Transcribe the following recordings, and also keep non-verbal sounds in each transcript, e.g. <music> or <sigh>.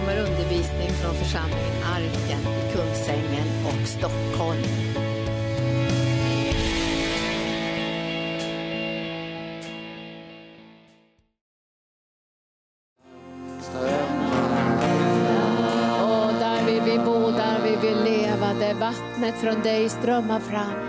kommer undervisning från församlingen Arken i Kungsängen och Stockholm. Och där vill vi bo, där vill vi leva, där vattnet från dig strömmar fram.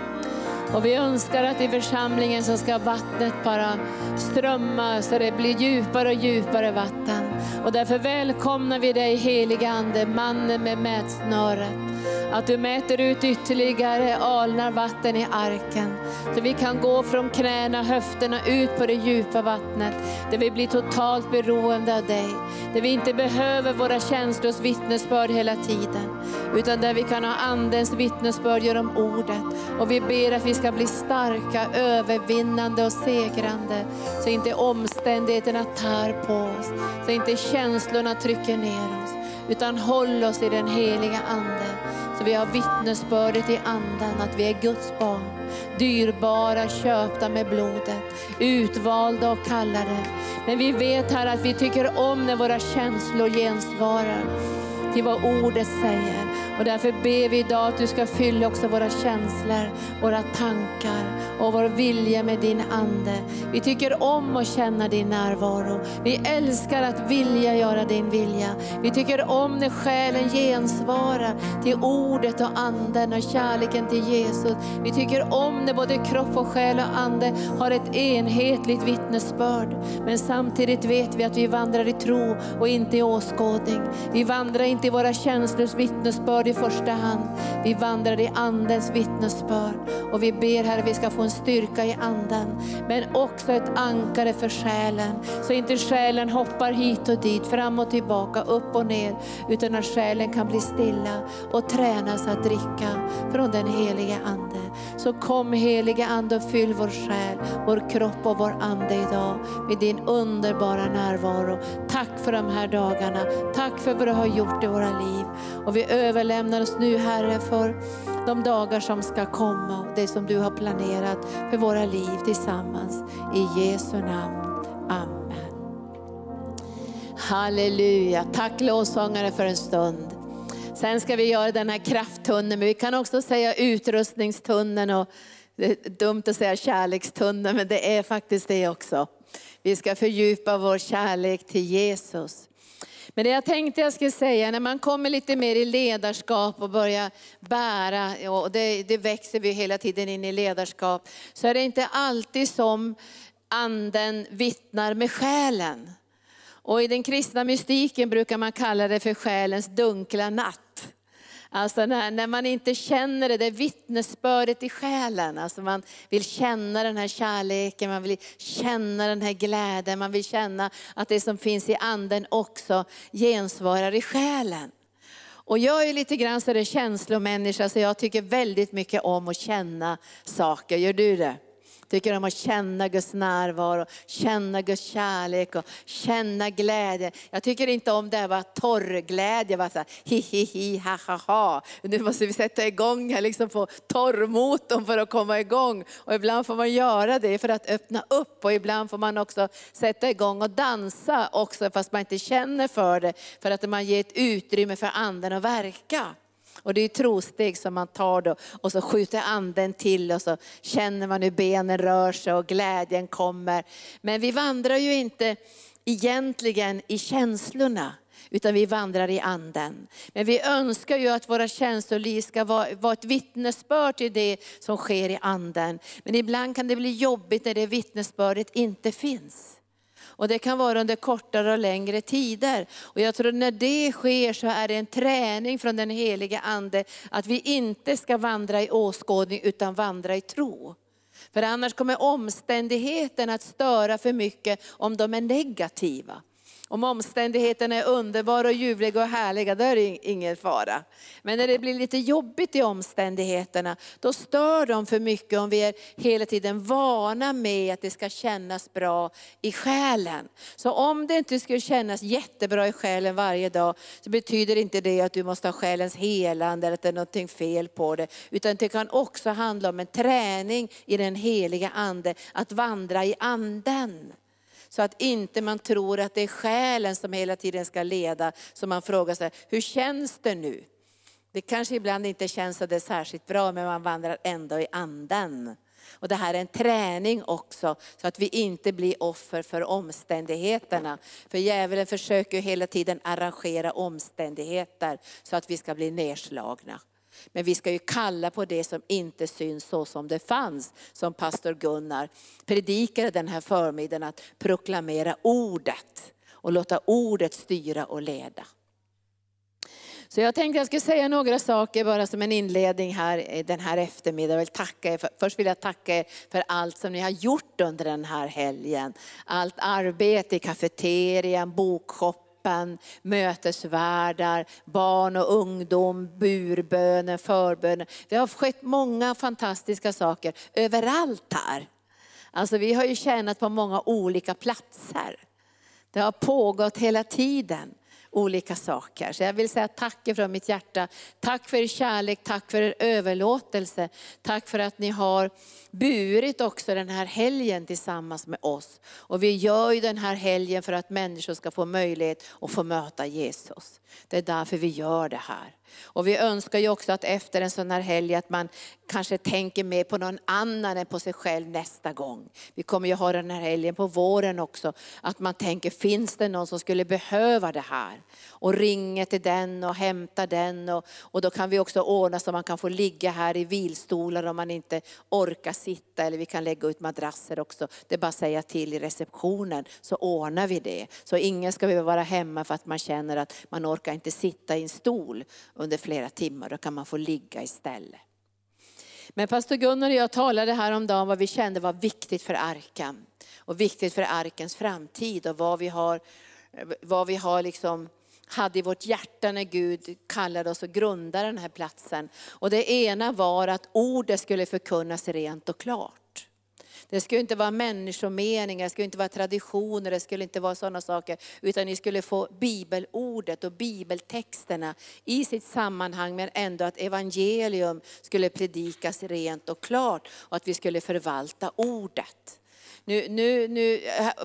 Och vi önskar att i församlingen så ska vattnet bara strömma så det blir djupare och djupare vatten. Och därför välkomnar vi dig heliga Ande, mannen med mätsnöret. Att du mäter ut ytterligare alnar vatten i arken. Så vi kan gå från knäna, höfterna ut på det djupa vattnet. Där vi blir totalt beroende av dig. Där vi inte behöver våra känslors vittnesbörd hela tiden. Utan där vi kan ha andens vittnesbörd genom ordet. Och vi ber att vi ska bli starka, övervinnande och segrande. Så inte omständigheterna tär på oss. Så inte känslorna trycker ner oss. Utan håll oss i den heliga Ande. Så vi har vittnesbördet i anden att vi är Guds barn. Dyrbara, köpta med blodet. Utvalda och kallade. Men vi vet här att vi tycker om när våra känslor gensvarar till vad ordet säger. Och därför ber vi idag att du ska fylla också våra känslor, våra tankar och vår vilja med din Ande. Vi tycker om att känna din närvaro. Vi älskar att vilja göra din vilja. Vi tycker om när själen gensvarar till ordet och anden och kärleken till Jesus. Vi tycker om när både kropp och själ och ande har ett enhetligt vittnesbörd. Men samtidigt vet vi att vi vandrar i tro och inte i åskådning. Vi vandrar inte i våra känslors vittnesbörd i första hand. Vi vandrar i andens vittnesbörd. Och vi ber Herre, vi ska få en styrka i anden. Men också ett ankare för själen. Så inte själen hoppar hit och dit, fram och tillbaka, upp och ner. Utan att själen kan bli stilla och tränas att dricka från den helige Ande. Så kom helige Ande och fyll vår själ, vår kropp och vår ande idag med din underbara närvaro. Tack för de här dagarna. Tack för vad du har gjort i våra liv. Och vi överlämnar oss nu Herre för de dagar som ska komma och det som du har planerat för våra liv tillsammans. I Jesu namn. Amen. Halleluja. Tack lovsångare för en stund. Sen ska vi göra den här krafttunneln, men vi kan också säga utrustningstunneln och det är dumt att säga kärlekstunneln, men det är faktiskt det också. Vi ska fördjupa vår kärlek till Jesus. Men det jag tänkte jag skulle säga, när man kommer lite mer i ledarskap och börjar bära, och det, det växer vi hela tiden in i ledarskap, så är det inte alltid som anden vittnar med själen. Och i den kristna mystiken brukar man kalla det för själens dunkla natt. Alltså när, när man inte känner det där vittnesbördet i själen. Alltså man vill känna den här kärleken, man vill känna den här glädjen, man vill känna att det som finns i anden också gensvarar i själen. Och jag är lite grann så känslomänniska så jag tycker väldigt mycket om att känna saker. Gör du det? Tycker om att känna Guds närvaro, känna Guds kärlek och känna glädje. Jag tycker inte om det här var torrglädje, bara så här, hi hi hi, ha ha ha. Nu måste vi sätta igång här liksom på torrmotorn för att komma igång. Och ibland får man göra det för att öppna upp och ibland får man också sätta igång och dansa också fast man inte känner för det. För att man ger ett utrymme för anden att verka. Och det är trosteg som man tar då och så skjuter anden till och så känner man hur benen rör sig och glädjen kommer. Men vi vandrar ju inte egentligen i känslorna utan vi vandrar i anden. Men vi önskar ju att våra känsloliv ska vara, vara ett vittnesbörd till det som sker i anden. Men ibland kan det bli jobbigt när det vittnesbördet inte finns. Och det kan vara under kortare och längre tider. Och jag tror när det sker så är det en träning från den helige Ande att vi inte ska vandra i åskådning utan vandra i tro. För annars kommer omständigheterna att störa för mycket om de är negativa. Om omständigheterna är underbara och ljuvliga och härliga, då är det ingen fara. Men när det blir lite jobbigt i omständigheterna, då stör de för mycket om vi är hela tiden vana med att det ska kännas bra i själen. Så om det inte skulle kännas jättebra i själen varje dag, så betyder inte det att du måste ha själens helande eller att det är något fel på det. Utan det kan också handla om en träning i den heliga ande, att vandra i anden. Så att inte man tror att det är själen som hela tiden ska leda. Så man frågar sig, hur känns det nu? Det kanske ibland inte känns så det särskilt bra, men man vandrar ändå i anden. Och det här är en träning också, så att vi inte blir offer för omständigheterna. För djävulen försöker hela tiden arrangera omständigheter så att vi ska bli nedslagna. Men vi ska ju kalla på det som inte syns så som det fanns, som pastor Gunnar predikade den här förmiddagen, att proklamera ordet och låta ordet styra och leda. Så jag tänkte jag skulle säga några saker bara som en inledning här den här eftermiddagen. Jag vill tacka er för, först vill jag tacka er för allt som ni har gjort under den här helgen. Allt arbete i kafeterian, bokshoppen, mötesvärdar, barn och ungdom, burböner, förböner. Det har skett många fantastiska saker överallt här. Alltså vi har ju tjänat på många olika platser. Det har pågått hela tiden olika saker. Så jag vill säga tack från mitt hjärta. Tack för er kärlek, tack för er överlåtelse. Tack för att ni har burit också den här helgen tillsammans med oss. Och vi gör ju den här helgen för att människor ska få möjlighet att få möta Jesus. Det är därför vi gör det här. Och vi önskar ju också att efter en sån här helg att man kanske tänker mer på någon annan än på sig själv nästa gång. Vi kommer ju ha den här helgen på våren också. Att man tänker, finns det någon som skulle behöva det här? Och ringer till den och hämtar den. Och, och då kan vi också ordna så man kan få ligga här i vilstolar om man inte orkar sitta. Eller vi kan lägga ut madrasser också. Det är bara att säga till i receptionen så ordnar vi det. Så ingen ska behöva vara hemma för att man känner att man orkar inte sitta i en stol under flera timmar. Då kan man få ligga istället. Men pastor Gunnar och jag talade häromdagen om vad vi kände var viktigt för Arkan Och viktigt för arkens framtid och vad vi har, vad vi har liksom hade i vårt hjärta när Gud kallade oss att grunda den här platsen. Och det ena var att ordet skulle förkunnas rent och klart. Det skulle inte vara människomeningar, det skulle inte vara traditioner, det skulle inte vara sådana saker. Utan ni skulle få bibelordet och bibeltexterna i sitt sammanhang men ändå att evangelium skulle predikas rent och klart och att vi skulle förvalta ordet. Nu, nu, nu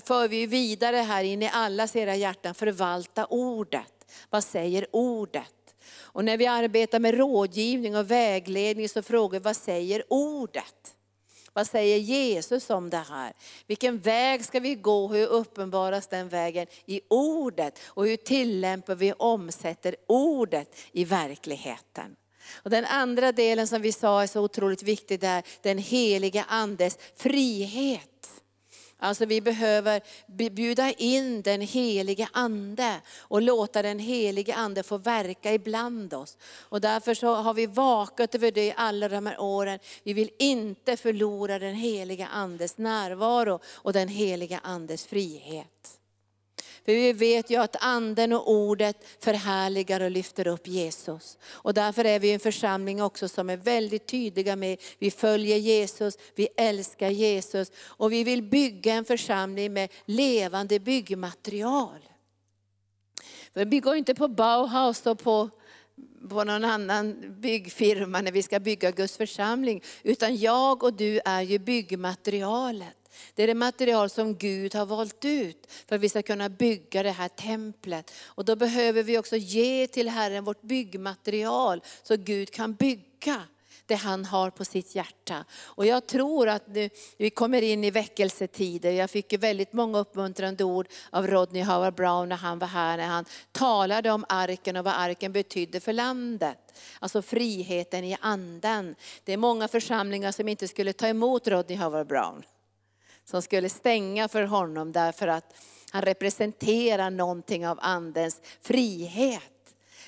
för vi vidare här in i allas era hjärtan, förvalta ordet. Vad säger ordet? Och när vi arbetar med rådgivning och vägledning så frågar vi, vad säger ordet? Vad säger Jesus om det här? Vilken väg ska vi gå? Hur uppenbaras den vägen i ordet? Och hur tillämpar vi och omsätter ordet i verkligheten? Och den andra delen som vi sa är så otroligt viktig, är den heliga andes frihet. Alltså vi behöver bjuda in den helige ande och låta den helige ande få verka ibland oss. Och därför så har vi vakat över det alla de här åren. Vi vill inte förlora den heliga andes närvaro och den heliga andes frihet. För vi vet ju att anden och ordet förhärligar och lyfter upp Jesus. Och därför är vi en församling också som är väldigt tydliga med, vi följer Jesus, vi älskar Jesus och vi vill bygga en församling med levande byggmaterial. För vi går inte på Bauhaus och på på någon annan byggfirma när vi ska bygga Guds församling. Utan jag och du är ju byggmaterialet. Det är det material som Gud har valt ut för att vi ska kunna bygga det här templet. Och då behöver vi också ge till Herren vårt byggmaterial så Gud kan bygga det han har på sitt hjärta. Och jag tror att nu, vi kommer in i väckelsetider. Jag fick väldigt många uppmuntrande ord av Rodney Howard Brown när han var här, när han talade om arken och vad arken betydde för landet. Alltså friheten i anden. Det är många församlingar som inte skulle ta emot Rodney Howard Brown som skulle stänga för honom därför att han representerar någonting av andens frihet.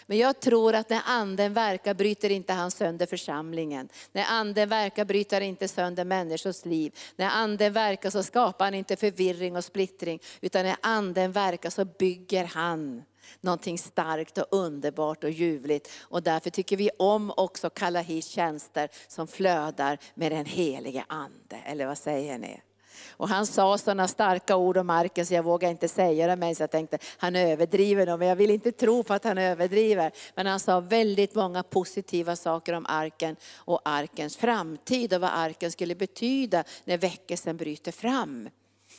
Men jag tror att när anden verkar bryter inte han sönder församlingen. När anden verkar bryter inte sönder människors liv. När anden verkar så skapar han inte förvirring och splittring. Utan när anden verkar så bygger han någonting starkt och underbart och ljuvligt. Och därför tycker vi om också kalla hit tjänster som flödar med den helige ande. Eller vad säger ni? Och han sa sådana starka ord om arken så jag vågar inte säga det men jag tänkte han överdriver nog, men jag vill inte tro på att han överdriver. Men han sa väldigt många positiva saker om arken och arkens framtid och vad arken skulle betyda när väckelsen bryter fram.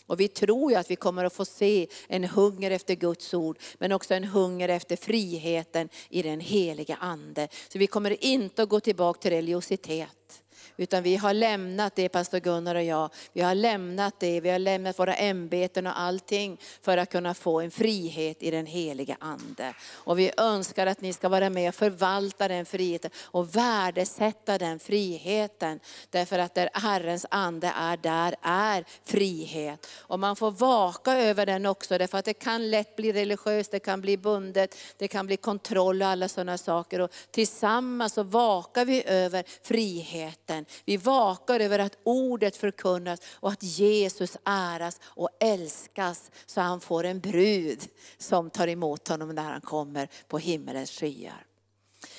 Och vi tror ju att vi kommer att få se en hunger efter Guds ord, men också en hunger efter friheten i den heliga Ande. Så vi kommer inte att gå tillbaka till religiositet. Utan vi har lämnat det, pastor Gunnar och jag. Vi har lämnat det, vi har lämnat våra ämbeten och allting för att kunna få en frihet i den heliga Ande. Och vi önskar att ni ska vara med och förvalta den friheten och värdesätta den friheten. Därför att där Herrens Ande är, där är frihet. Och man får vaka över den också, därför att det kan lätt bli religiöst, det kan bli bundet, det kan bli kontroll och alla sådana saker. Och tillsammans så vakar vi över friheten. Vi vakar över att ordet förkunnas och att Jesus äras och älskas så han får en brud som tar emot honom när han kommer på himmelens skyar.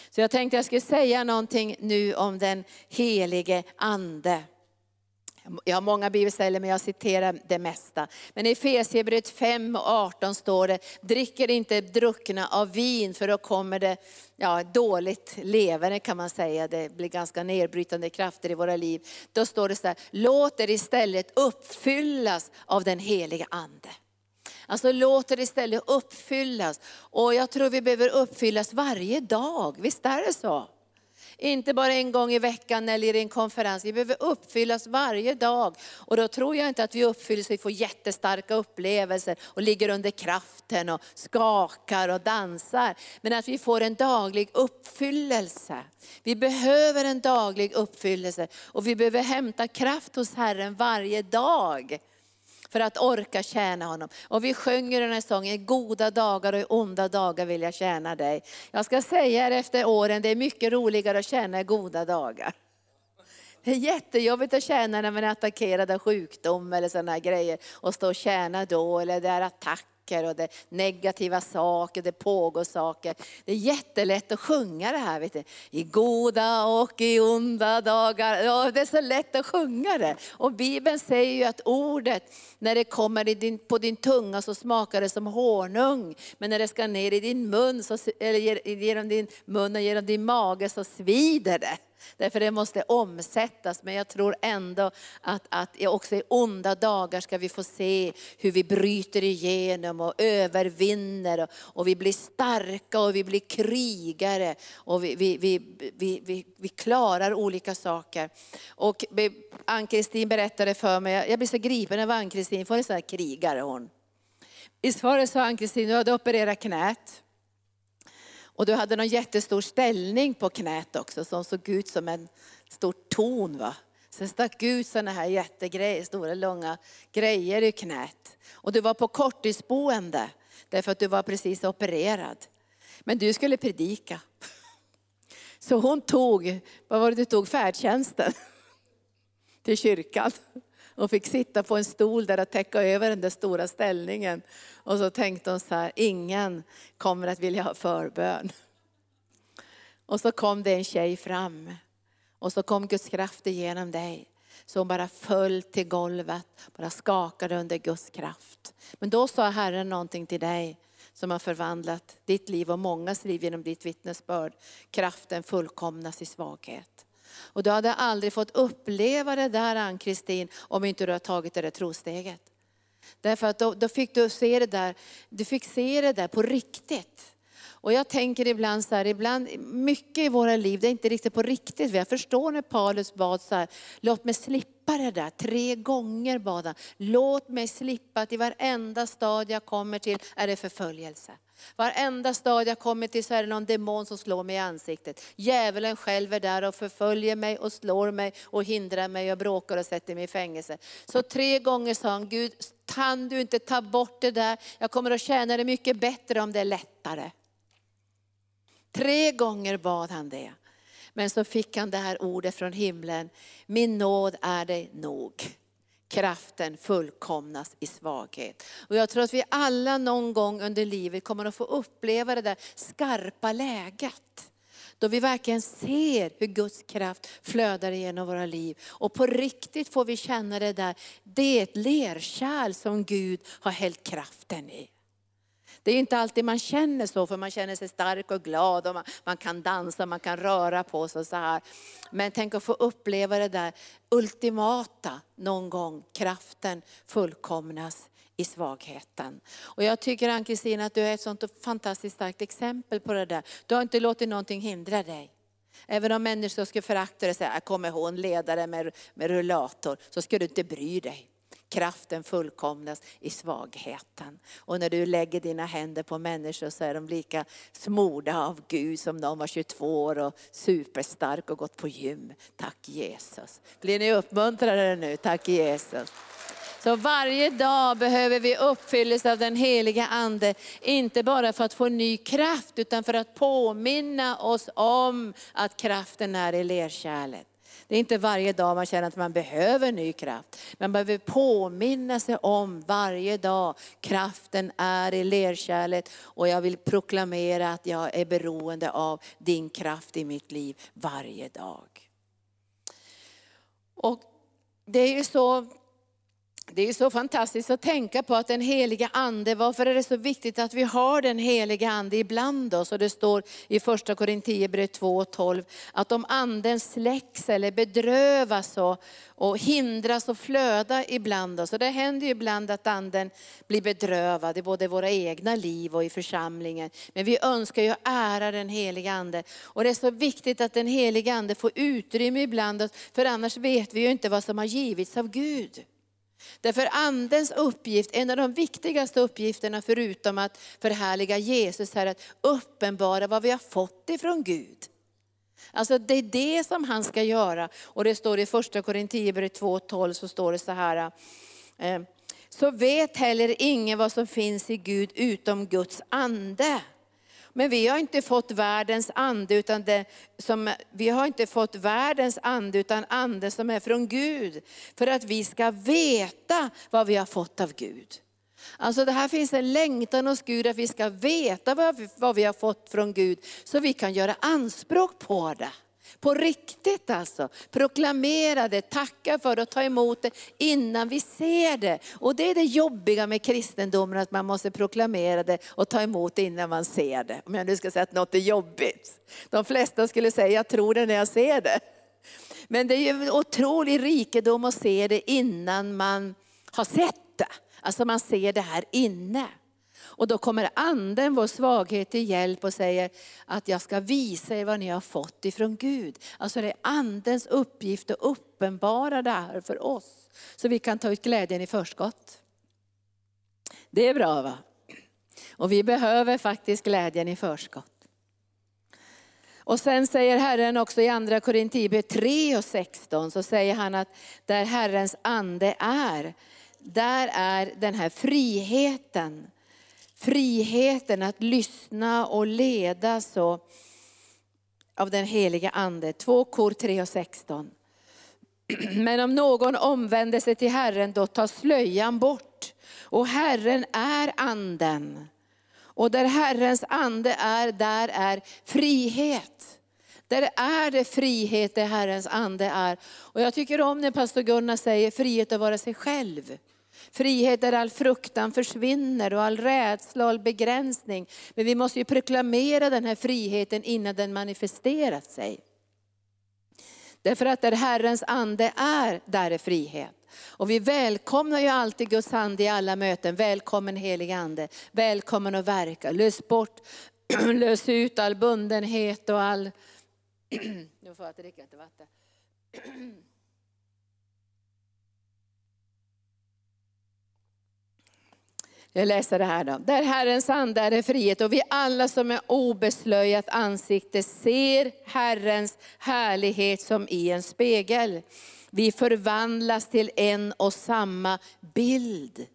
Så jag tänkte jag skulle säga någonting nu om den helige ande. Jag har många bibelställen men jag citerar det mesta. Men i Efesierbrevet 5 och 18 står det, dricker inte druckna av vin för då kommer det ja, dåligt levande kan man säga. Det blir ganska nedbrytande krafter i våra liv. Då står det så här, låt er istället uppfyllas av den heliga ande. Alltså låt er istället uppfyllas. Och jag tror vi behöver uppfyllas varje dag, visst är det så? Inte bara en gång i veckan eller i en konferens. Vi behöver uppfyllas varje dag. Och då tror jag inte att vi uppfylls, vi får jättestarka upplevelser och ligger under kraften och skakar och dansar. Men att vi får en daglig uppfyllelse. Vi behöver en daglig uppfyllelse och vi behöver hämta kraft hos Herren varje dag för att orka tjäna honom. Och vi sjunger den här sången, i goda dagar och i onda dagar vill jag tjäna dig. Jag ska säga er efter åren, det är mycket roligare att tjäna i goda dagar. Det är jättejobbigt att tjäna när man är attackerad av sjukdom eller sådana grejer. Och stå och tjäna då, eller det är attack och det är negativa saker, det pågår saker. Det är jättelätt att sjunga det här. Vet du. I goda och i onda dagar. Ja, det är så lätt att sjunga det. Och Bibeln säger ju att ordet, när det kommer din, på din tunga så smakar det som honung. Men när det ska ner i din mun, så, eller genom din mun och genom din mage så svider det. Därför det måste omsättas. Men jag tror ändå att, att också i onda dagar ska vi få se hur vi bryter igenom och övervinner. Och, och vi blir starka och vi blir krigare. Och vi, vi, vi, vi, vi, vi klarar olika saker. Och Ann-Kristin berättade för mig, jag blir så gripen av Ann-Kristin, för en sån här krigare hon. Visst var det så Ann-Kristin, du hade opererat knät. Och du hade någon jättestor ställning på knät också som såg ut som en stor ton. Va? Sen stack ut sådana här jättegrejer, stora långa grejer i knät. Och du var på korttidsboende därför att du var precis opererad. Men du skulle predika. Så hon tog, vad var det du tog, färdtjänsten till kyrkan och fick sitta på en stol där och täcka över den där stora ställningen. Och så tänkte hon så här, ingen kommer att vilja ha förbön. Och så kom det en tjej fram och så kom Guds kraft igenom dig. Så hon bara föll till golvet, bara skakade under Guds kraft. Men då sa Herren någonting till dig som har förvandlat ditt liv och mångas liv genom ditt vittnesbörd. Kraften fullkomnas i svaghet. Och du hade aldrig fått uppleva det där Ann-Kristin om inte du hade tagit det där trosteget. Därför att då, då, fick du se det där, du fick se det där på riktigt. Och jag tänker ibland så här, ibland, mycket i våra liv, det är inte riktigt på riktigt. Jag förstår när Paulus bad så här, låt mig slippa det där. Tre gånger bad han, låt mig slippa att i varenda stad jag kommer till är det förföljelse. Varenda stad jag kommer till så är det någon demon som slår mig i ansiktet. Djävulen själv är där och förföljer mig och slår mig och hindrar mig och bråkar och sätter mig i fängelse. Så tre gånger sa han, Gud kan du inte ta bort det där? Jag kommer att tjäna det mycket bättre om det är lättare. Tre gånger bad han det. Men så fick han det här ordet från himlen, min nåd är dig nog kraften fullkomnas i svaghet. Och jag tror att vi alla någon gång under livet kommer att få uppleva det där skarpa läget. Då vi verkligen ser hur Guds kraft flödar igenom våra liv. Och på riktigt får vi känna det där, det är ett lerkärl som Gud har hällt kraften i. Det är inte alltid man känner så, för man känner sig stark och glad och man, man kan dansa, man kan röra på sig så här. Men tänk att få uppleva det där ultimata någon gång, kraften fullkomnas i svagheten. Och jag tycker Ann-Kristin att du är ett sånt fantastiskt starkt exempel på det där. Du har inte låtit någonting hindra dig. Även om människor skulle förakta dig och säga, kommer hon ledare med, med rullator, så ska du inte bry dig. Kraften fullkomnas i svagheten. Och när du lägger dina händer på människor så är de lika smorda av Gud som de var 22 år och superstark och gått på gym. Tack Jesus. Blir ni uppmuntrade nu? Tack Jesus. Så varje dag behöver vi uppfyllelse av den heliga Ande, inte bara för att få ny kraft, utan för att påminna oss om att kraften är i lerkärlet. Det är inte varje dag man känner att man behöver ny kraft. Man behöver påminna sig om varje dag, kraften är i lerkärlet och jag vill proklamera att jag är beroende av din kraft i mitt liv varje dag. Och det är ju så det är så fantastiskt att tänka på att den heliga ande, varför är det så viktigt att vi har den heliga ande ibland oss? Och det står i första Korinthierbrevet 2 och 12 att om anden släcks eller bedrövas och, och hindras att flöda ibland oss. Och det händer ju ibland att anden blir bedrövad i både våra egna liv och i församlingen. Men vi önskar ju ära den heliga ande. Och det är så viktigt att den heliga ande får utrymme ibland oss, för annars vet vi ju inte vad som har givits av Gud. Därför andens uppgift, en av de viktigaste uppgifterna förutom att förhärliga Jesus är att uppenbara vad vi har fått ifrån Gud. Alltså det är det som han ska göra. Och det står i första Korinthierbrevet 2.12 så står det så här. Eh, så vet heller ingen vad som finns i Gud utom Guds ande. Men vi har inte fått världens ande, utan det som, vi har inte fått världens ande, utan ande som är från Gud. För att vi ska veta vad vi har fått av Gud. Alltså det här finns en längtan hos Gud att vi ska veta vad vi, vad vi har fått från Gud, så vi kan göra anspråk på det. På riktigt alltså. Proklamera det, tacka för det och ta emot det innan vi ser det. Och det är det jobbiga med kristendomen, att man måste proklamera det och ta emot det innan man ser det. Om jag nu ska säga att något är jobbigt. De flesta skulle säga, jag tror det när jag ser det. Men det är ju en otrolig rikedom att se det innan man har sett det. Alltså man ser det här inne. Och då kommer anden vår svaghet till hjälp och säger att jag ska visa er vad ni har fått ifrån Gud. Alltså det är andens uppgift att uppenbara det här för oss. Så vi kan ta ut glädjen i förskott. Det är bra va? Och vi behöver faktiskt glädjen i förskott. Och sen säger Herren också i andra Korinthierbrevet 3 och 16, så säger han att där Herrens ande är, där är den här friheten friheten att lyssna och ledas av den heliga Ande. 2 kor 3 och 16. Men om någon omvänder sig till Herren, då tar slöjan bort. Och Herren är anden. Och där Herrens ande är, där är frihet. Där är det frihet, där Herrens ande är. Och jag tycker om när pastor Gunnar säger frihet att vara sig själv. Frihet där all fruktan försvinner och all rädsla och all begränsning. Men vi måste ju proklamera den här friheten innan den manifesterar sig. Därför att där Herrens ande är, där är frihet. Och vi välkomnar ju alltid Guds ande i alla möten. Välkommen helig ande. Välkommen att verka. Lös bort, <clears throat> lös ut all bundenhet och all... <clears throat> nu får jag dricka lite vatten. <clears throat> Jag läser det här då. Där Herrens ande är frihet och vi alla som är obeslöjat ansikte ser Herrens härlighet som i en spegel. Vi förvandlas till en och samma bild.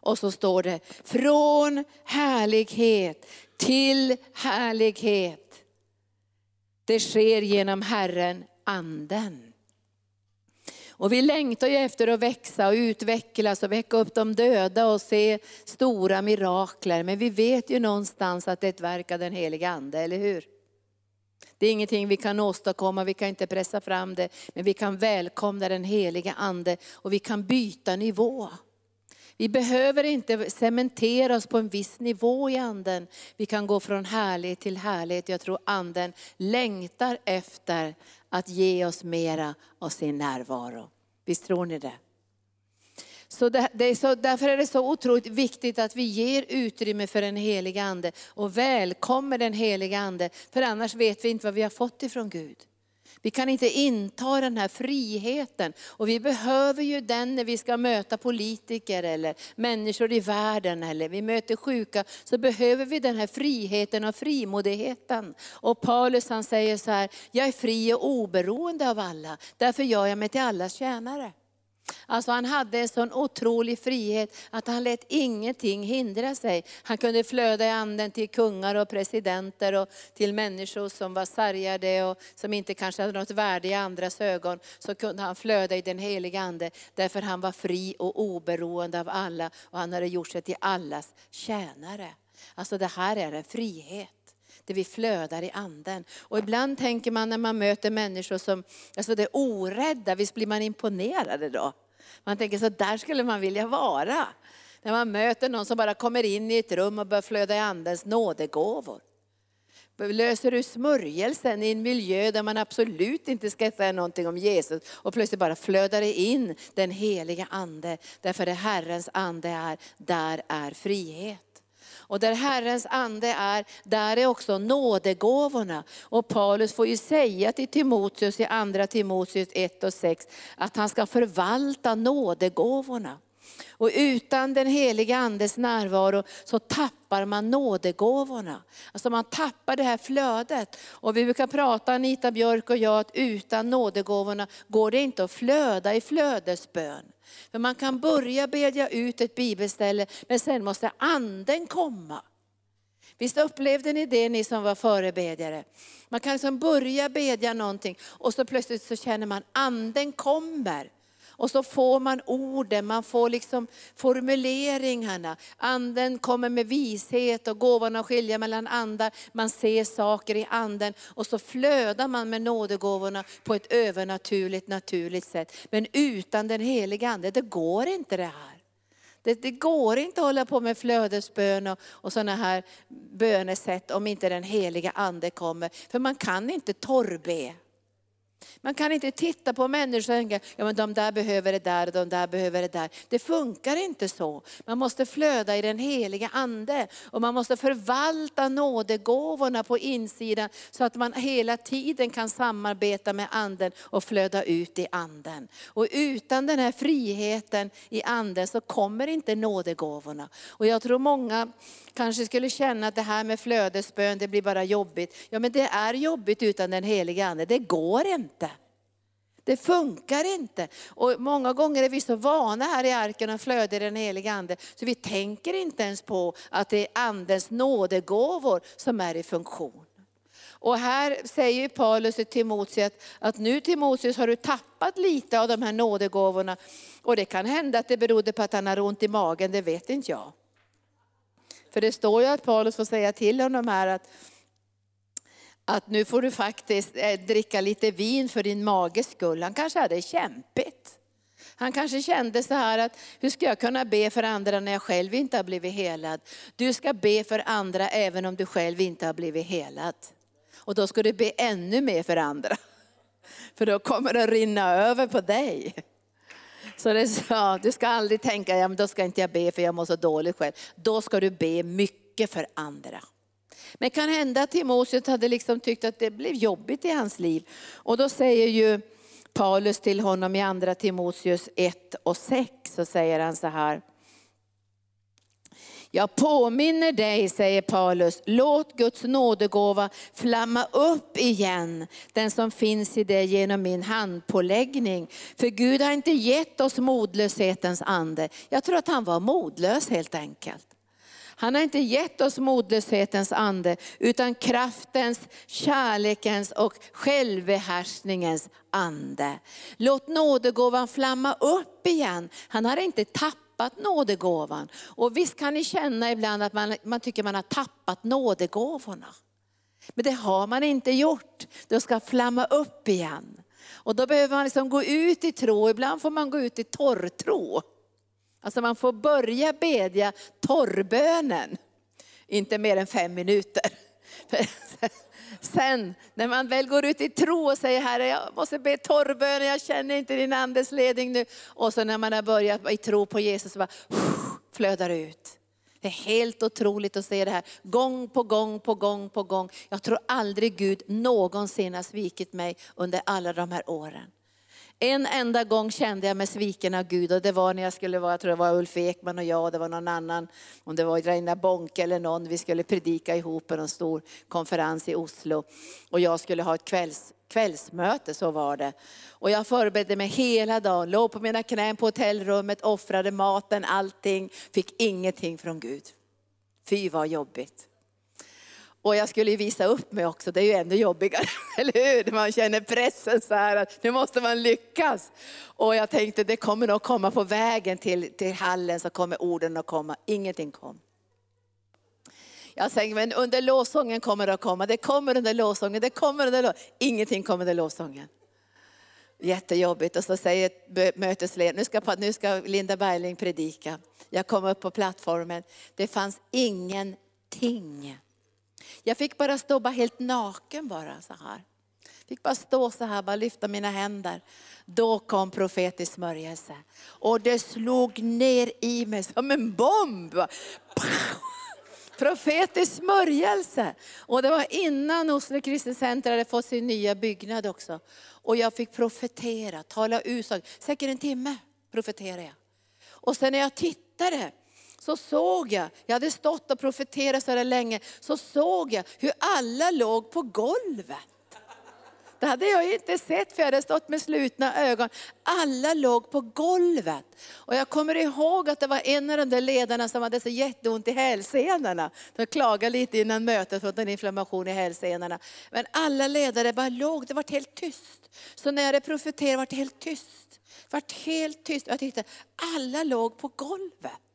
Och så står det, från härlighet till härlighet. Det sker genom Herren anden. Och vi längtar ju efter att växa och utvecklas och väcka upp de döda och se stora mirakler. Men vi vet ju någonstans att det är ett verk av den heliga Ande, eller hur? Det är ingenting vi kan åstadkomma, vi kan inte pressa fram det, men vi kan välkomna den heliga Ande och vi kan byta nivå. Vi behöver inte cementera oss på en viss nivå i anden. Vi kan gå från härlighet till härlighet. Jag tror anden längtar efter att ge oss mera av sin närvaro. Visst tror ni det? Så, det, det är så därför är det så otroligt viktigt att vi ger utrymme för den heliga Ande och välkomnar den heliga Ande. För annars vet vi inte vad vi har fått ifrån Gud. Vi kan inte inta den här friheten. Och vi behöver ju den när vi ska möta politiker eller människor i världen eller vi möter sjuka. Så behöver vi den här friheten och frimodigheten. Och Paulus han säger så här, jag är fri och oberoende av alla. Därför gör jag mig till allas tjänare. Alltså han hade en sån otrolig frihet att han lät ingenting hindra sig. Han kunde flöda i anden till kungar och presidenter och till människor som var sargade och som inte kanske hade något värde i andras ögon. Så kunde han flöda i den heliga ande därför han var fri och oberoende av alla och han hade gjort sig till allas tjänare. Alltså det här är en frihet där vi flödar i anden. Och ibland tänker man när man möter människor som alltså det är orädda, visst blir man imponerad då? Man tänker så där skulle man vilja vara. När man möter någon som bara kommer in i ett rum och börjar flöda i andens nådegåvor. Löser du smörjelsen i en miljö där man absolut inte ska säga någonting om Jesus och plötsligt bara flödar det in den heliga ande. Därför det Herrens ande är, där är frihet. Och där Herrens ande är, där är också nådegåvorna. Och Paulus får ju säga till Timoteus i andra Timoteus 1 och 6 att han ska förvalta nådegåvorna. Och utan den heliga andes närvaro så tappar man nådegåvorna. Alltså man tappar det här flödet. Och vi brukar prata, Anita Björk och jag, att utan nådegåvorna går det inte att flöda i flödesbön. För man kan börja bedja ut ett bibelställe, men sen måste anden komma. Visst upplevde ni det ni som var förebedjare? Man kan liksom börja bedja någonting och så plötsligt så känner man anden kommer. Och så får man orden, man får liksom formuleringarna. Anden kommer med vishet och gåvan att skilja mellan andar. Man ser saker i anden och så flödar man med nådegåvorna på ett övernaturligt, naturligt sätt. Men utan den heliga ande, det går inte det här. Det, det, går inte att hålla på med flödesbön och, och sådana här bönesätt om inte den heliga ande kommer. För man kan inte torrbe. Man kan inte titta på människor och tänka, ja men de där behöver det där och de där behöver det där. Det funkar inte så. Man måste flöda i den heliga ande och man måste förvalta nådegåvorna på insidan så att man hela tiden kan samarbeta med anden och flöda ut i anden. Och utan den här friheten i anden så kommer inte nådegåvorna. Och jag tror många kanske skulle känna att det här med flödesbön, det blir bara jobbigt. Ja men det är jobbigt utan den heliga ande, det går inte. Det funkar inte. Och många gånger är vi så vana här i arken och flödar i den heliga ande, så vi tänker inte ens på att det är andens nådegåvor som är i funktion. Och här säger Paulus till Timoteus att nu Timoteus har du tappat lite av de här nådegåvorna. Och det kan hända att det berodde på att han har ont i magen, det vet inte jag. För det står ju att Paulus får säga till honom här att, att nu får du faktiskt eh, dricka lite vin för din mages skull. Han kanske hade kämpigt. Han kanske kände så här att, hur ska jag kunna be för andra när jag själv inte har blivit helad? Du ska be för andra även om du själv inte har blivit helad. Och då ska du be ännu mer för andra. <laughs> För då kommer det att rinna över på dig. Så det sa, du ska aldrig tänka, ja, men då ska inte jag be för jag mår så dåligt själv. Då ska du be mycket för andra. Men kan hända att Timoteus hade liksom tyckt att det blev jobbigt i hans liv. Och då säger ju Paulus till honom i andra Timoteus 1 och 6, så säger han så här. Jag påminner dig, säger Paulus, låt Guds nådegåva flamma upp igen, den som finns i dig genom min handpåläggning. För Gud har inte gett oss modlöshetens ande. Jag tror att han var modlös helt enkelt. Han har inte gett oss modlöshetens ande, utan kraftens, kärlekens och självbehärskningens ande. Låt nådegåvan flamma upp igen. Han har inte tappat tappat nådegåvan. Och visst kan ni känna ibland att man, man tycker man har tappat nådegåvorna. Men det har man inte gjort. De ska flamma upp igen. Och då behöver man liksom gå ut i tro, ibland får man gå ut i torrtro. Alltså man får börja bedja torrbönen, inte mer än fem minuter. <laughs> Sen när man väl går ut i tro och säger Herre jag måste be torrbönen, jag känner inte din andes ledning nu. Och så när man har börjat i tro på Jesus så bara flödar ut. Det är helt otroligt att se det här gång på gång på gång på gång. Jag tror aldrig Gud någonsin har svikit mig under alla de här åren. En enda gång kände jag mig sviken av Gud och det var när jag skulle vara, jag tror det var Ulf Ekman och jag och det var någon annan, om det var Reina Bonke eller någon, vi skulle predika ihop på en stor konferens i Oslo. Och jag skulle ha ett kvälls, kvällsmöte, så var det. Och jag förberedde mig hela dagen, låg på mina knän på hotellrummet, offrade maten, allting, fick ingenting från Gud. Fy vad jobbigt. Och jag skulle ju visa upp mig också, det är ju ännu jobbigare, <laughs> eller hur? Man känner pressen så här att nu måste man lyckas. Och jag tänkte det kommer nog komma på vägen till, till hallen så kommer orden att komma, ingenting kom. Jag tänkte men under lovsången kommer det att komma, det kommer under lovsången, det kommer under lovsången. Ingenting kommer under lovsången. Jättejobbigt och så säger mötesledaren, nu ska, nu ska Linda Bergling predika. Jag kom upp på plattformen, det fanns ingenting. Jag fick bara stå bara helt naken bara så här. Fick bara stå så här, bara lyfta mina händer. Då kom profetisk smörjelse. Och det slog ner i mig som en bomb. Profetisk smörjelse. Och det var innan Oslo Kristelcenter hade fått sin nya byggnad också. Och jag fick profetera, tala ut, säkert en timme profeterade jag. Och sen när jag tittade så såg jag, jag hade stått och profeterat så där länge, så såg jag hur alla låg på golvet. Det hade jag inte sett för jag hade stått med slutna ögon. Alla låg på golvet. Och jag kommer ihåg att det var en av de där ledarna som hade så jätteont i hälsenorna. De klagade lite innan mötet för en inflammation i hälsenorna. Men alla ledare bara låg, det var helt tyst. Så när jag hade profeterat var det helt tyst. Det var helt tyst. Jag tyckte alla låg på golvet.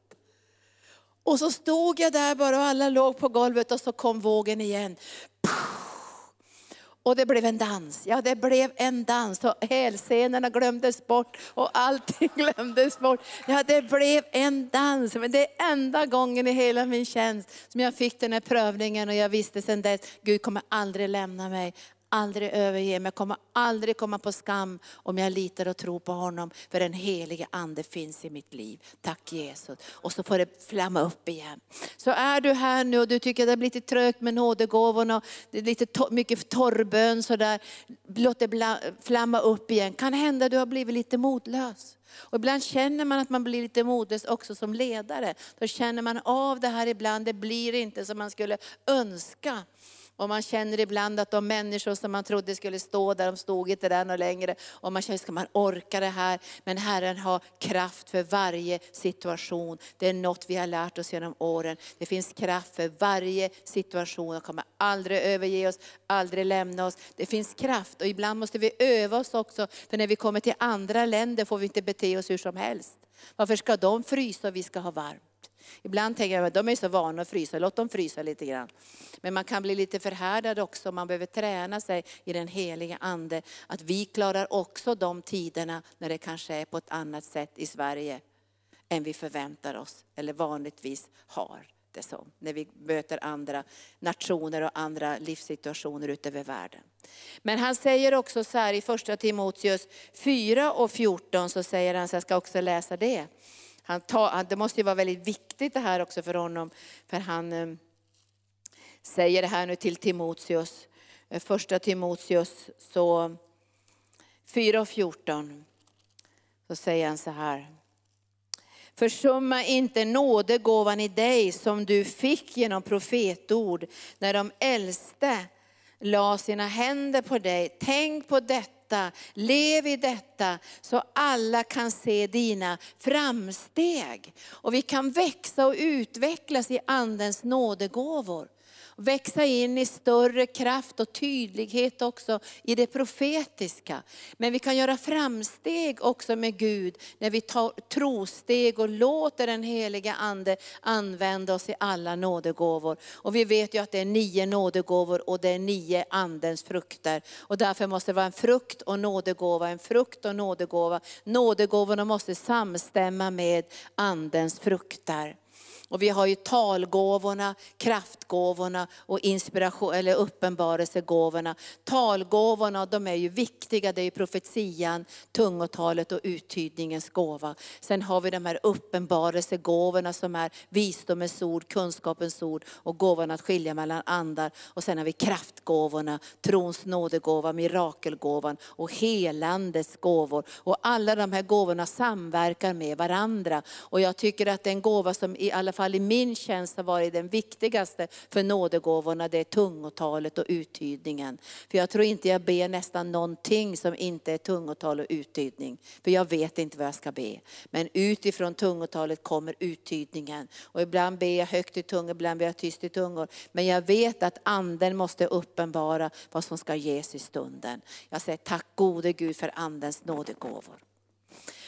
Och så stod jag där bara och alla låg på golvet och så kom vågen igen. Och det blev en dans. Ja, det blev en dans och hälsenorna glömdes bort och allting <laughs> glömdes bort. Ja, det blev en dans. Men det är enda gången i hela min tjänst som jag fick den här prövningen och jag visste sedan dess, Gud kommer aldrig lämna mig aldrig överge mig, jag kommer aldrig komma på skam om jag litar och tror på honom. För den helige ande finns i mitt liv. Tack Jesus. Och så får det flamma upp igen. Så är du här nu och du tycker att det är lite trögt med nådegåvorna, det är lite to mycket torrbön sådär. Låt det flamma upp igen. Kan hända du har blivit lite modlös. Och ibland känner man att man blir lite modlös också som ledare. Då känner man av det här ibland, det blir inte som man skulle önska. Och man känner ibland att de människor som man trodde skulle stå där, de stod inte där något längre. Och man känner, ska man orka det här? Men Herren har kraft för varje situation. Det är något vi har lärt oss genom åren. Det finns kraft för varje situation. Han kommer aldrig överge oss, aldrig lämna oss. Det finns kraft och ibland måste vi öva oss också. För när vi kommer till andra länder får vi inte bete oss hur som helst. Varför ska de frysa och vi ska ha varmt? Ibland tänker jag att de är så vana att frysa, låt dem frysa lite grann. Men man kan bli lite förhärdad också, man behöver träna sig i den heliga ande. Att vi klarar också de tiderna när det kanske är på ett annat sätt i Sverige än vi förväntar oss eller vanligtvis har det som. När vi möter andra nationer och andra livssituationer ute över världen. Men han säger också så här i första Timoteus 4 och 14 så säger han, så jag ska också läsa det. Han ta, det måste ju vara väldigt viktigt det här också för honom. För han eh, säger det här nu till Timoteus. Eh, första Timoteus så 4 och 14. Så säger han så här. Försumma inte nådegåvan i dig som du fick genom profetord när de äldste la sina händer på dig. Tänk på detta detta, lev i detta så alla kan se dina framsteg. Och vi kan växa och utvecklas i andens nådegåvor. Växa in i större kraft och tydlighet också i det profetiska. Men vi kan göra framsteg också med Gud när vi tar trosteg och låter den heliga Ande använda oss i alla nådegåvor. Och vi vet ju att det är nio nådegåvor och det är nio andens frukter. Och därför måste det vara en frukt och nådegåva, en frukt och nådegåva. Nådegåvorna måste samstämma med andens frukter. Och vi har ju talgåvorna, kraftgåvorna och inspiration, eller uppenbarelsegåvorna. Talgåvorna de är ju viktiga, det är ju profetian, tungotalet och uttydningens gåva. Sen har vi de här uppenbarelsegåvorna som är visdomens ord, kunskapens ord och gåvan att skilja mellan andar. Och sen har vi kraftgåvorna, trons nådegåva, mirakelgåvan och helandets gåvor. Och alla de här gåvorna samverkar med varandra. Och jag tycker att det är en gåva som i alla fall i min tjänst har varit den viktigaste för nådegåvorna, det är tungotalet och uttydningen. För jag tror inte jag ber nästan någonting som inte är tungotal och uttydning. För jag vet inte vad jag ska be. Men utifrån tungotalet kommer uttydningen. Och ibland ber jag högt i tungor, ibland ber jag tyst i tungor. Men jag vet att anden måste uppenbara vad som ska ges i stunden. Jag säger tack gode Gud för andens nådegåvor.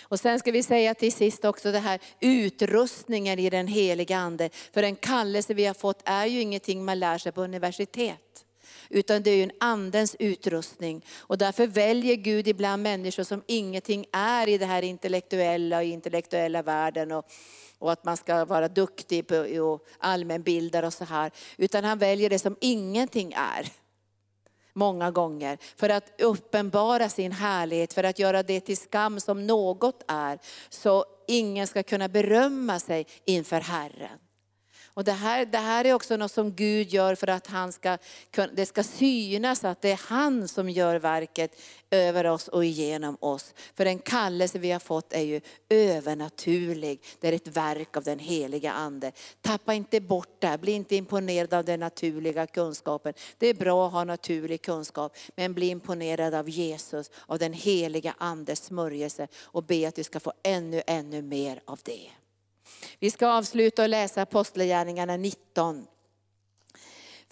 Och sen ska vi säga till sist också det här utrustningen i den heliga Ande. För den kallelse vi har fått är ju ingenting man lär sig på universitet. Utan det är ju en andens utrustning. Och därför väljer Gud ibland människor som ingenting är i det här intellektuella och intellektuella världen. Och, och att man ska vara duktig på, och allmänbildare och så här. Utan han väljer det som ingenting är många gånger. För att uppenbara sin härlighet, för att göra det till skam som något är. Så ingen ska kunna berömma sig inför Herren. Och det, här, det här är också något som Gud gör för att han ska, det ska synas att det är han som gör verket över oss och genom oss. För den kallelse vi har fått är ju övernaturlig. Det är ett verk av den heliga Ande. Tappa inte bort det, bli inte imponerad av den naturliga kunskapen. Det är bra att ha naturlig kunskap, men bli imponerad av Jesus, av den heliga Andes smörjelse och be att du ska få ännu, ännu mer av det. Vi ska avsluta och läsa Apostlagärningarna 19.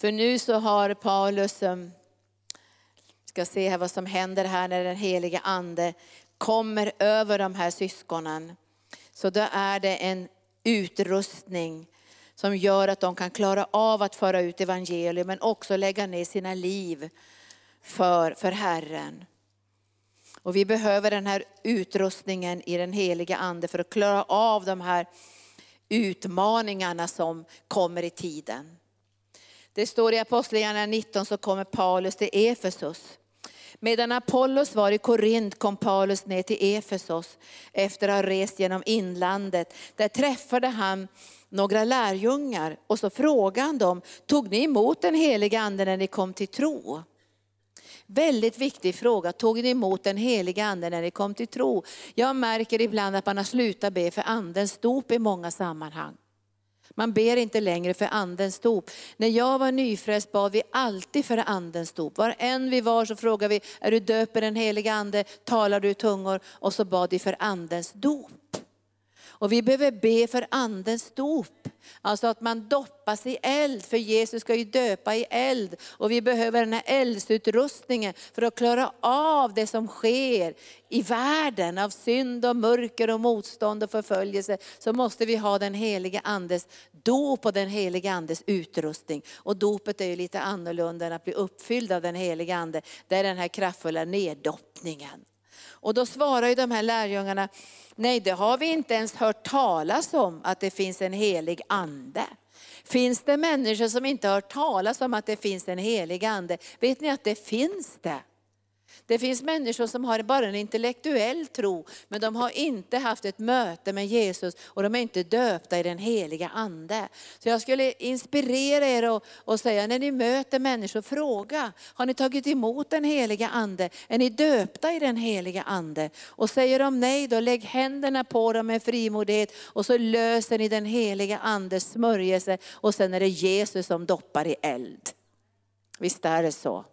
För nu så har Paulus, vi ska se här vad som händer här när den heliga ande kommer över de här syskonen. Så då är det en utrustning som gör att de kan klara av att föra ut evangelium men också lägga ner sina liv för, för Herren. Och vi behöver den här utrustningen i den heliga ande för att klara av de här utmaningarna som kommer i tiden. Det står i Apostlagärningarna 19 så kommer Paulus till Efesus. Medan Apollos var i Korint kom Paulus ner till Efesos efter att ha rest genom inlandet. Där träffade han några lärjungar och så frågade han dem, tog ni emot den heliga ande när ni kom till tro? Väldigt viktig fråga. Tog ni emot den heliga anden när ni kom till tro? Jag märker ibland att man har slutat be för andens dop i många sammanhang. Man ber inte längre för andens dop. När jag var nyfrälst bad vi alltid för andens dop. Var än vi var så frågade vi, är du döpt i den heliga ande? Talar du i tungor? Och så bad vi för andens dop. Och vi behöver be för andens dop. Alltså att man doppas i eld, för Jesus ska ju döpa i eld. Och vi behöver den här eldsutrustningen för att klara av det som sker i världen av synd och mörker och motstånd och förföljelse. Så måste vi ha den Helige andes dop och den Helige andes utrustning. Och dopet är ju lite annorlunda än att bli uppfylld av den Helige ande. Det är den här kraftfulla neddoppningen. Och då svarar ju de här lärjungarna, nej det har vi inte ens hört talas om att det finns en helig ande. Finns det människor som inte har hört talas om att det finns en helig ande? Vet ni att det finns det? Det finns människor som har bara en intellektuell tro, men de har inte haft ett möte med Jesus och de är inte döpta i den heliga ande. Så jag skulle inspirera er och, och säga, när ni möter människor, fråga, har ni tagit emot den heliga ande? Är ni döpta i den heliga ande? Och säger de nej, då lägg händerna på dem med frimodighet och så löser ni den heliga andes smörjelse och sen är det Jesus som doppar i eld. Visst är det så?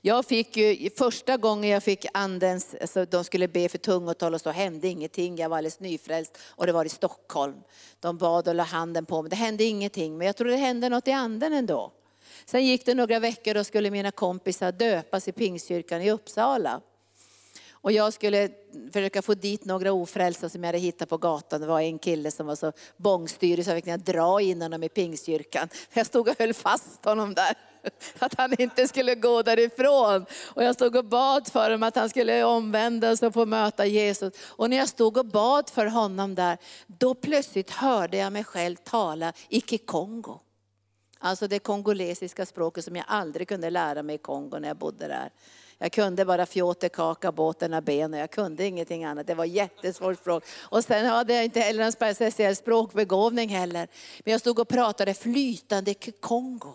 Jag fick ju, första gången jag fick andens, alltså de skulle be för tungotal och så hände ingenting. Jag var alldeles nyfrälst och det var i Stockholm. De bad och la handen på mig. Det hände ingenting, men jag tror det hände något i anden ändå. Sen gick det några veckor och skulle mina kompisar döpas i Pingstkyrkan i Uppsala. Och jag skulle försöka få dit några ofrälsta som jag hade hittat på gatan. Det var en kille som var så bångstyrig så jag fick dra in honom i Pingstkyrkan. Jag stod och höll fast honom där. <laughs> Att han inte skulle gå därifrån. Och jag stod och bad för honom att han skulle omvändas och få möta Jesus. Och när jag stod och bad för honom där, då plötsligt hörde jag mig själv tala i kikongo. Alltså det kongolesiska språket som jag aldrig kunde lära mig i Kongo när jag bodde där. Jag kunde bara fjåterkaka, båten, ben och jag kunde ingenting annat. Det var jättesvårt språk. Och sen hade jag inte heller någon speciell språkbegåvning heller. Men jag stod och pratade flytande Kongo.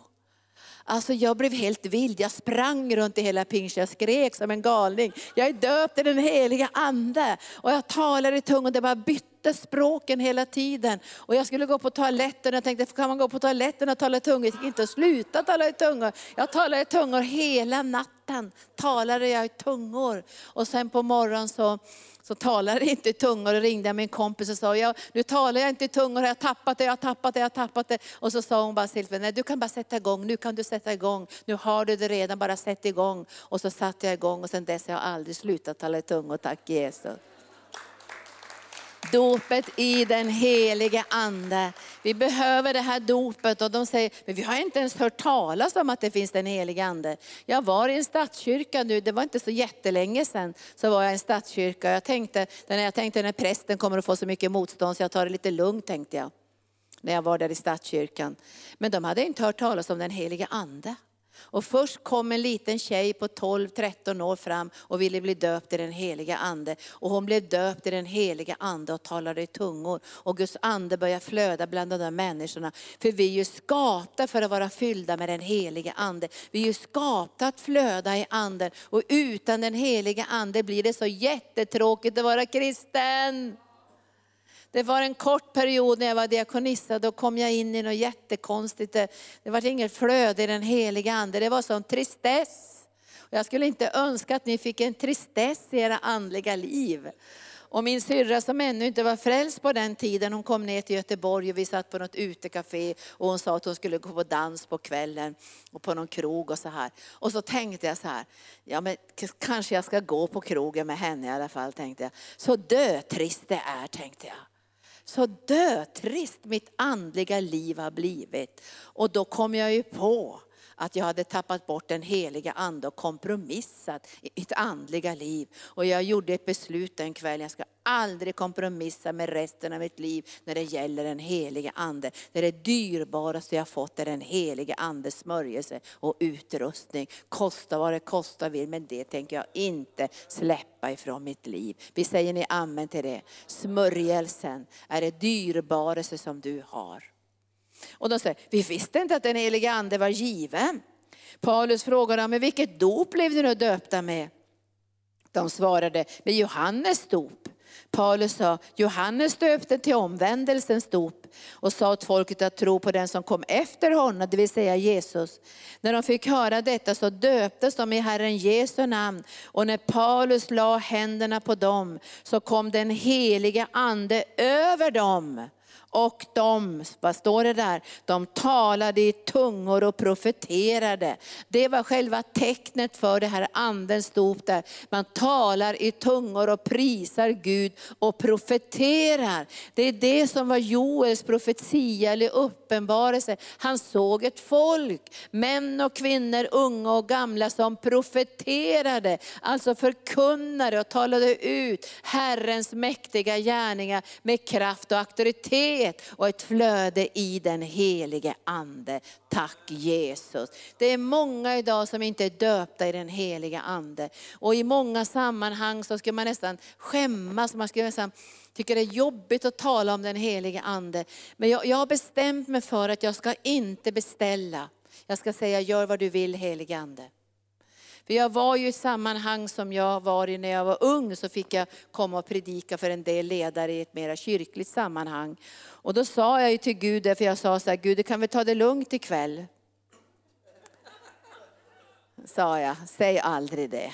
Alltså jag blev helt vild, jag sprang runt i hela pingst, jag skrek som en galning. Jag är döpt i den heliga ande. Och jag talade i tungor, det bara bytte bytte språken hela tiden. Och jag skulle gå på toaletten och jag tänkte, kan man gå på toaletten och tala i tungor? Jag gick inte att sluta tala i tungor. Jag talade i tungor hela natten, talade jag i tungor. Och sen på morgonen så så talade jag inte i tungor och ringde jag min kompis och sa, ja, nu talar jag inte i tungor, jag har tappat det, jag har tappat det, jag har tappat det. Och så sa hon bara, Silvia, nej du kan bara sätta igång, nu kan du sätta igång, nu har du det redan, bara sätt igång. Och så satte jag igång och sen dess har jag aldrig slutat tala i tungor, tack Jesus. Dopet i den helige Ande. Vi behöver det här dopet och de säger, men vi har inte ens hört talas om att det finns den helige Ande. Jag var i en stadskyrka nu, det var inte så jättelänge sedan, så var jag i en stadskyrka. Jag tänkte, när jag tänkte när prästen kommer att få så mycket motstånd så jag tar det lite lugnt tänkte jag. När jag var där i stadskyrkan. Men de hade inte hört talas om den helige Ande. Och först kom en liten tjej på 12-13 år fram och ville bli döpt i den heliga ande. Och hon blev döpt i den heliga ande och talade i tungor. Och Guds ande började flöda bland de där människorna. För vi är ju skapta för att vara fyllda med den heliga ande. Vi är ju skapta att flöda i anden. Och utan den heliga ande blir det så jättetråkigt att vara kristen. Det var en kort period när jag var diakonissa, då kom jag in i något jättekonstigt. Det, det var inget flöde i den heliga ande, det var sån tristess. jag skulle inte önska att ni fick en tristess i era andliga liv. Och min syrra som ännu inte var frälst på den tiden, hon kom ner till Göteborg och vi satt på något utekafé och hon sa att hon skulle gå på dans på kvällen och på någon krog och så här. Och så tänkte jag så här, ja men kanske jag ska gå på krogen med henne i alla fall tänkte jag. Så dötrist det är tänkte jag. Så dötrist mitt andliga liv har blivit. Och då kom jag ju på att jag hade tappat bort den heliga ande och kompromissat i mitt andliga liv. Och jag gjorde ett beslut den kvällen, jag ska aldrig kompromissa med resten av mitt liv när det gäller den helige ande. Det är det dyrbaraste jag fått, är den helige andes smörjelse och utrustning. Kosta vad det kosta vill, men det tänker jag inte släppa ifrån mitt liv. Vi säger ni amen till det. Smörjelsen är det dyrbaraste som du har. Och de säger, vi visste inte att den helige ande var given. Paulus frågade men vilket dop blev ni nu döpta med? De svarade, med Johannes dop. Paulus sa, Johannes döpte till omvändelsens dop och sa åt folket att tro på den som kom efter honom, det vill säga Jesus. När de fick höra detta så döptes de i Herren Jesu namn. Och när Paulus la händerna på dem så kom den heliga ande över dem och de, vad står det där? De talade i tungor och profeterade. Det var själva tecknet för det här andens dop där. Man talar i tungor och prisar Gud och profeterar. Det är det som var Joels profetia eller uppenbarelse. Han såg ett folk, män och kvinnor, unga och gamla som profeterade. Alltså förkunnade och talade ut Herrens mäktiga gärningar med kraft och auktoritet frihet och ett flöde i den helige ande. Tack Jesus. Det är många idag som inte är döpta i den Helige ande. Och i många sammanhang så skulle man nästan skämmas, man skulle nästan tycka det är jobbigt att tala om den helige ande. Men jag, jag har bestämt mig för att jag ska inte beställa. Jag ska säga, gör vad du vill helige ande. För jag var ju i sammanhang som jag var i när jag var ung, så fick jag komma och predika för en del ledare i ett mera kyrkligt sammanhang. Och då sa jag ju till Gud, för jag sa så här, Gud du kan väl ta det lugnt ikväll. sa jag. Säg aldrig det.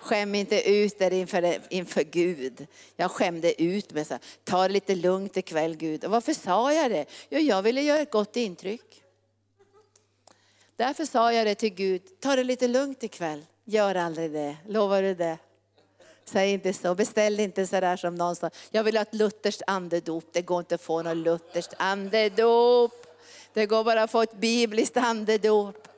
Skäm inte ut er inför, inför Gud. Jag skämde ut mig. Så, här, Ta det lite lugnt ikväll Gud. Och varför sa jag det? Jo, jag ville göra ett gott intryck. Därför sa jag det till Gud. Ta det lite lugnt ikväll. Gör aldrig det. Lovar du det? Säg inte så. Beställ inte så där som någon sa. Jag vill ha ett lutherskt andedop. Det går inte att få något lutherskt andedop. Det går bara att få ett bibliskt andedop.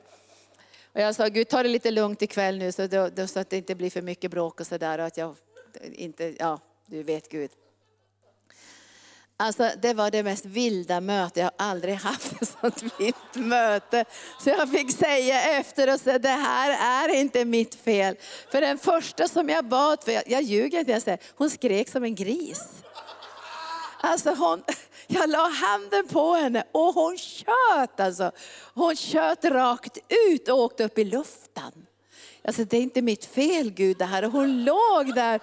Och jag sa, Gud ta det lite lugnt ikväll nu så, då, då, så att det inte blir för mycket bråk och sådär. ja, du vet Gud. Alltså det var det mest vilda möte, jag har aldrig haft ett sånt vilt möte. Så jag fick säga efter och säga, det här är inte mitt fel. För den första som jag bad för, jag, jag ljuger inte, jag säger, hon skrek som en gris. Alltså hon, jag la handen på henne och hon tjöt alltså. Hon tjöt rakt ut och åkte upp i luften. Alltså det är inte mitt fel Gud det här. Och hon låg där.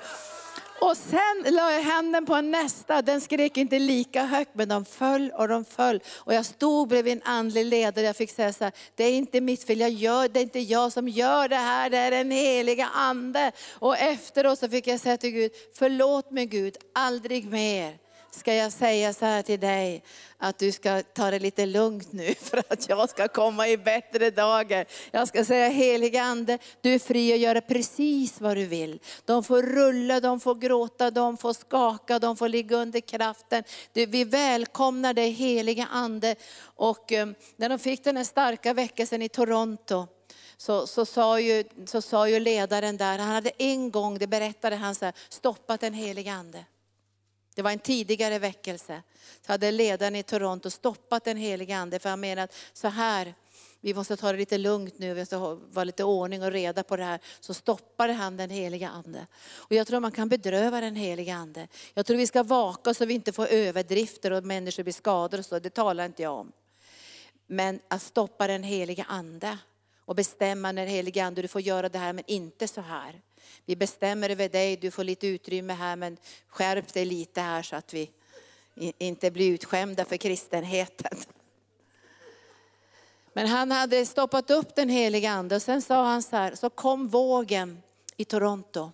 Och sen la jag handen på nästa, den skrek inte lika högt men de föll och de föll. Och jag stod bredvid en andlig ledare, jag fick säga så här, det är inte mitt fel, jag gör, det är inte jag som gör det här, det är den heliga ande. Och efteråt så fick jag säga till Gud, förlåt mig Gud, aldrig mer ska jag säga så här till dig, att du ska ta det lite lugnt nu <laughs> för att jag ska komma i bättre dagar. Jag ska säga helige ande, du är fri att göra precis vad du vill. De får rulla, de får gråta, de får skaka, de får ligga under kraften. Vi välkomnar dig helige ande. Och um, när de fick den här starka väckelsen i Toronto, så, så, sa ju, så sa ju ledaren där, han hade en gång, det berättade han så här, stoppat den helige ande. Det var en tidigare väckelse. Så hade ledaren i Toronto stoppat den heliga ande för han menade att så här, vi måste ta det lite lugnt nu, vi måste vara lite ordning och reda på det här. Så stoppade han den heliga ande. Och jag tror man kan bedröva den heliga ande. Jag tror vi ska vaka så vi inte får överdrifter och människor blir skadade och så, det talar inte jag om. Men att stoppa den heliga ande och bestämma när heliga ande, du får göra det här men inte så här. Vi bestämmer över dig, du får lite utrymme här men skärp dig lite här så att vi inte blir utskämda för kristenheten. Men han hade stoppat upp den heliga ande och sen sa han så här, så kom vågen i Toronto.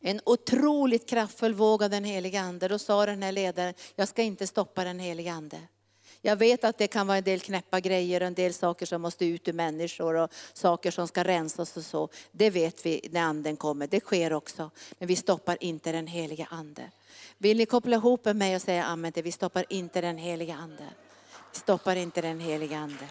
En otroligt kraftfull våg av den heliga ande. Då sa den här ledaren, jag ska inte stoppa den heliga ande. Jag vet att det kan vara en del knäppa grejer och en del saker som måste ut ur människor och saker som ska rensas och så. Det vet vi när anden kommer, det sker också. Men vi stoppar inte den heliga ande. Vill ni koppla ihop med mig och säga amen till vi stoppar inte den heliga ande. Vi stoppar inte den heliga ande.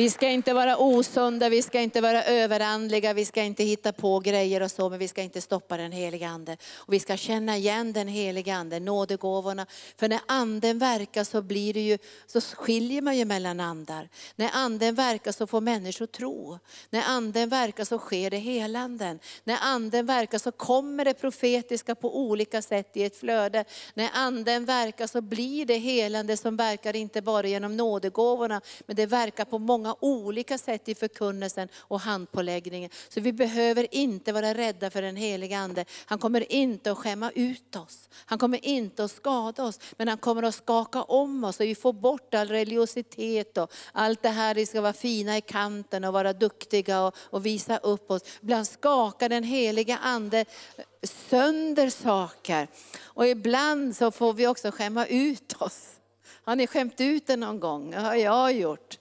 Vi ska inte vara osunda, vi ska inte vara överandliga, vi ska inte hitta på grejer och så, men vi ska inte stoppa den heliga ande. Och vi ska känna igen den heliga ande, nådegåvorna. För när anden verkar så blir det ju, så skiljer man ju mellan andar. När anden verkar så får människor tro. När anden verkar så sker det helanden. När anden verkar så kommer det profetiska på olika sätt i ett flöde. När anden verkar så blir det helande som verkar inte bara genom nådegåvorna, men det verkar på många många olika sätt i förkunnelsen och handpåläggningen. Så vi behöver inte vara rädda för den heliga Ande. Han kommer inte att skämma ut oss. Han kommer inte att skada oss. Men han kommer att skaka om oss och vi får bort all religiositet och allt det här, vi ska vara fina i kanten och vara duktiga och, och visa upp oss. Ibland skakar den heliga Ande sönder saker. Och ibland så får vi också skämma ut oss. Har ni skämt ut det någon gång? Det har jag gjort.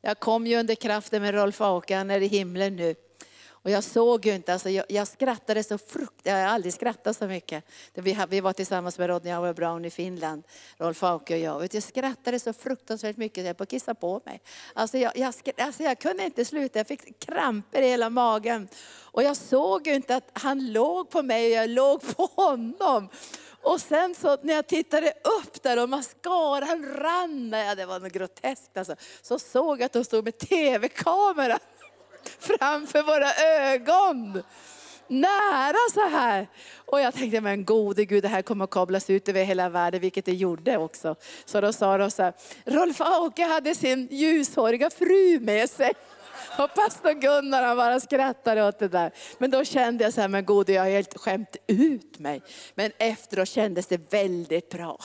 Jag kom ju under kraften med Rolf Auke, han är i himlen nu. Och jag såg ju inte, alltså jag, jag skrattade så fruktansvärt, jag har aldrig skrattat så mycket. Vi, vi var tillsammans med Rodney Howard Brown i Finland, Rolf Auke och jag. Jag skrattade så fruktansvärt mycket, jag på att kissa på mig. Alltså jag, jag, alltså jag kunde inte sluta, jag fick kramper i hela magen. Och jag såg ju inte att han låg på mig och jag låg på honom. Och sen så när jag tittade upp där och mascaran rann, ja, det var något groteskt alltså, så såg jag att de stod med tv-kamera <laughs> framför våra ögon. Nära så här. Och jag tänkte, men gode Gud, det här kommer att kablas ut över hela världen, vilket det gjorde också. Så då sa de så här, Rolf Auke hade sin ljushåriga fru med sig. Och pastor Gunnar han bara skrattade åt det där. Men då kände jag så här, men gode jag har helt skämt ut mig. Men efteråt kändes det väldigt bra.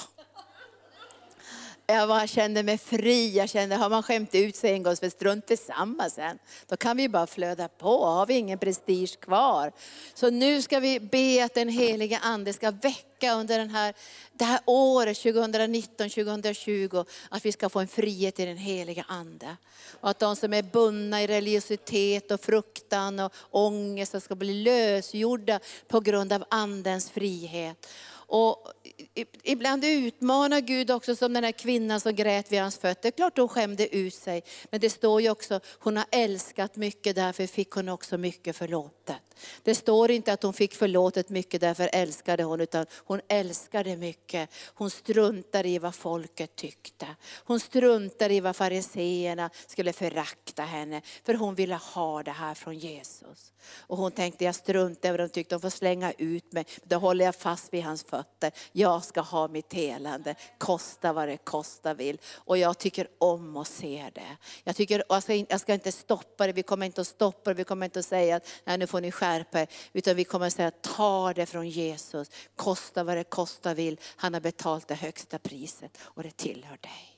Jag bara kände mig fri. Jag kände, har man skämt ut sig en gång, så strunt tillsammans sen. Då kan vi bara flöda på, har vi ingen prestige kvar. Så nu ska vi be att den heliga Ande ska väcka under den här, det här året 2019-2020, att vi ska få en frihet i den heliga Ande. Och att de som är bundna i religiositet och fruktan och ångest ska bli lösgjorda på grund av Andens frihet. Och ibland utmanar Gud också som den här kvinnan som grät vid hans fötter. Klart hon skämde ut sig. Men det står ju också, hon har älskat mycket, därför fick hon också mycket förlåtet. Det står inte att hon fick förlåtet mycket, därför älskade hon, utan hon älskade mycket. Hon struntade i vad folket tyckte. Hon struntade i vad fariseerna skulle förakta henne, för hon ville ha det här från Jesus. Och hon tänkte, jag struntar i vad de tyckte, de får slänga ut mig, då håller jag fast vid hans fötter. Jag ska ha mitt helande, kosta vad det kosta vill. Och jag tycker om att se det. Jag, tycker, jag, ska, jag ska inte stoppa det, vi kommer inte att stoppa det, vi kommer inte att säga att nej, nu får ni skärpa er. Utan vi kommer att säga, ta det från Jesus, kosta vad det kosta vill. Han har betalt det högsta priset och det tillhör dig.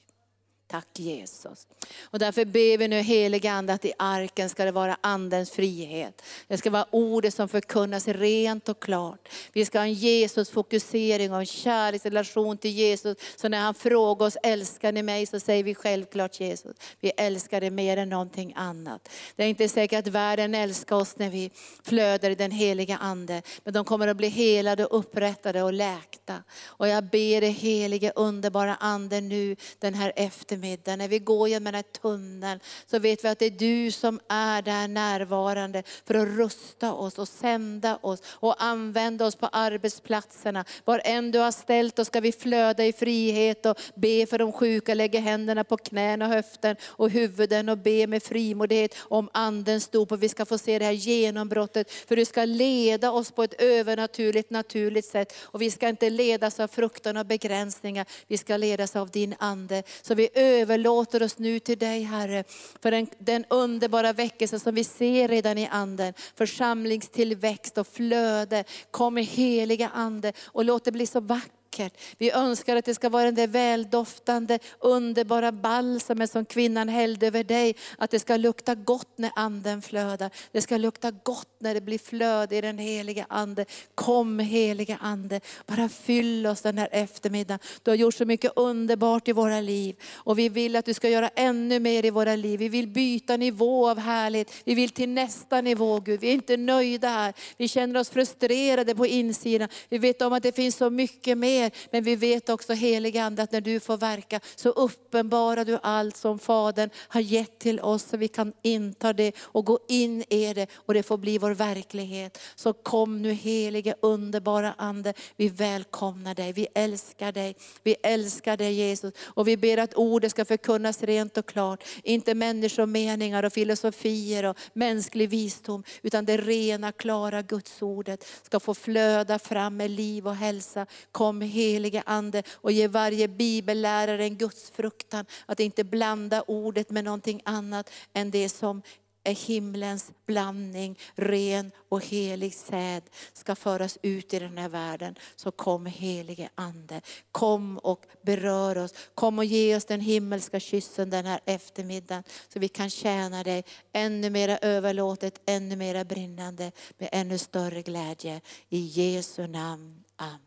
Tack Jesus. Och därför ber vi nu heliga Ande att i arken ska det vara andens frihet. Det ska vara ordet som förkunnas rent och klart. Vi ska ha en Jesus-fokusering och en kärleksrelation till Jesus. Så när han frågar oss, älskar ni mig? Så säger vi självklart Jesus. Vi älskar dig mer än någonting annat. Det är inte säkert att världen älskar oss när vi flödar i den heliga Ande. Men de kommer att bli helade, upprättade och läkta. Och jag ber dig helige underbara Ande nu den här efter eftermiddag, när vi går genom den här tunneln, så vet vi att det är du som är där närvarande för att rusta oss och sända oss och använda oss på arbetsplatserna. Var än du har ställt oss ska vi flöda i frihet och be för de sjuka, lägga händerna på knän och höften och huvuden och be med frimodighet om andens dop. Och vi ska få se det här genombrottet, för du ska leda oss på ett övernaturligt, naturligt sätt. Och vi ska inte ledas av fruktan och begränsningar, vi ska ledas av din ande. Så vi överlåter oss nu till dig Herre, för den, den underbara väckelse som vi ser redan i anden. Församlingstillväxt och flöde. Kom heliga Ande och låt det bli så vackert vackert. Vi önskar att det ska vara den där väldoftande, underbara balsamen som kvinnan hällde över dig. Att det ska lukta gott när anden flödar. Det ska lukta gott när det blir flöde i den heliga ande. Kom heliga ande, bara fyll oss den här eftermiddagen. Du har gjort så mycket underbart i våra liv. Och vi vill att du ska göra ännu mer i våra liv. Vi vill byta nivå av härlighet. Vi vill till nästa nivå Gud. Vi är inte nöjda här. Vi känner oss frustrerade på insidan. Vi vet om att det finns så mycket mer mer. Men vi vet också helige Ande att när du får verka så uppenbarar du allt som Fadern har gett till oss så vi kan inta det och gå in i det och det får bli vår verklighet. Så kom nu helige underbara Ande, vi välkomnar dig, vi älskar dig, vi älskar dig Jesus. Och vi ber att ordet ska förkunnas rent och klart. Inte människomeningar och filosofier och mänsklig visdom, utan det rena, klara Guds ordet ska få flöda fram med liv och hälsa. Kom helige Ande och ge varje bibellärare en gudsfruktan. Att inte blanda ordet med någonting annat än det som är himlens blandning, ren och helig säd ska föras ut i den här världen. Så kom helige Ande, kom och berör oss. Kom och ge oss den himmelska kyssen den här eftermiddagen. Så vi kan tjäna dig ännu mera överlåtet, ännu mera brinnande med ännu större glädje. I Jesu namn. Amen.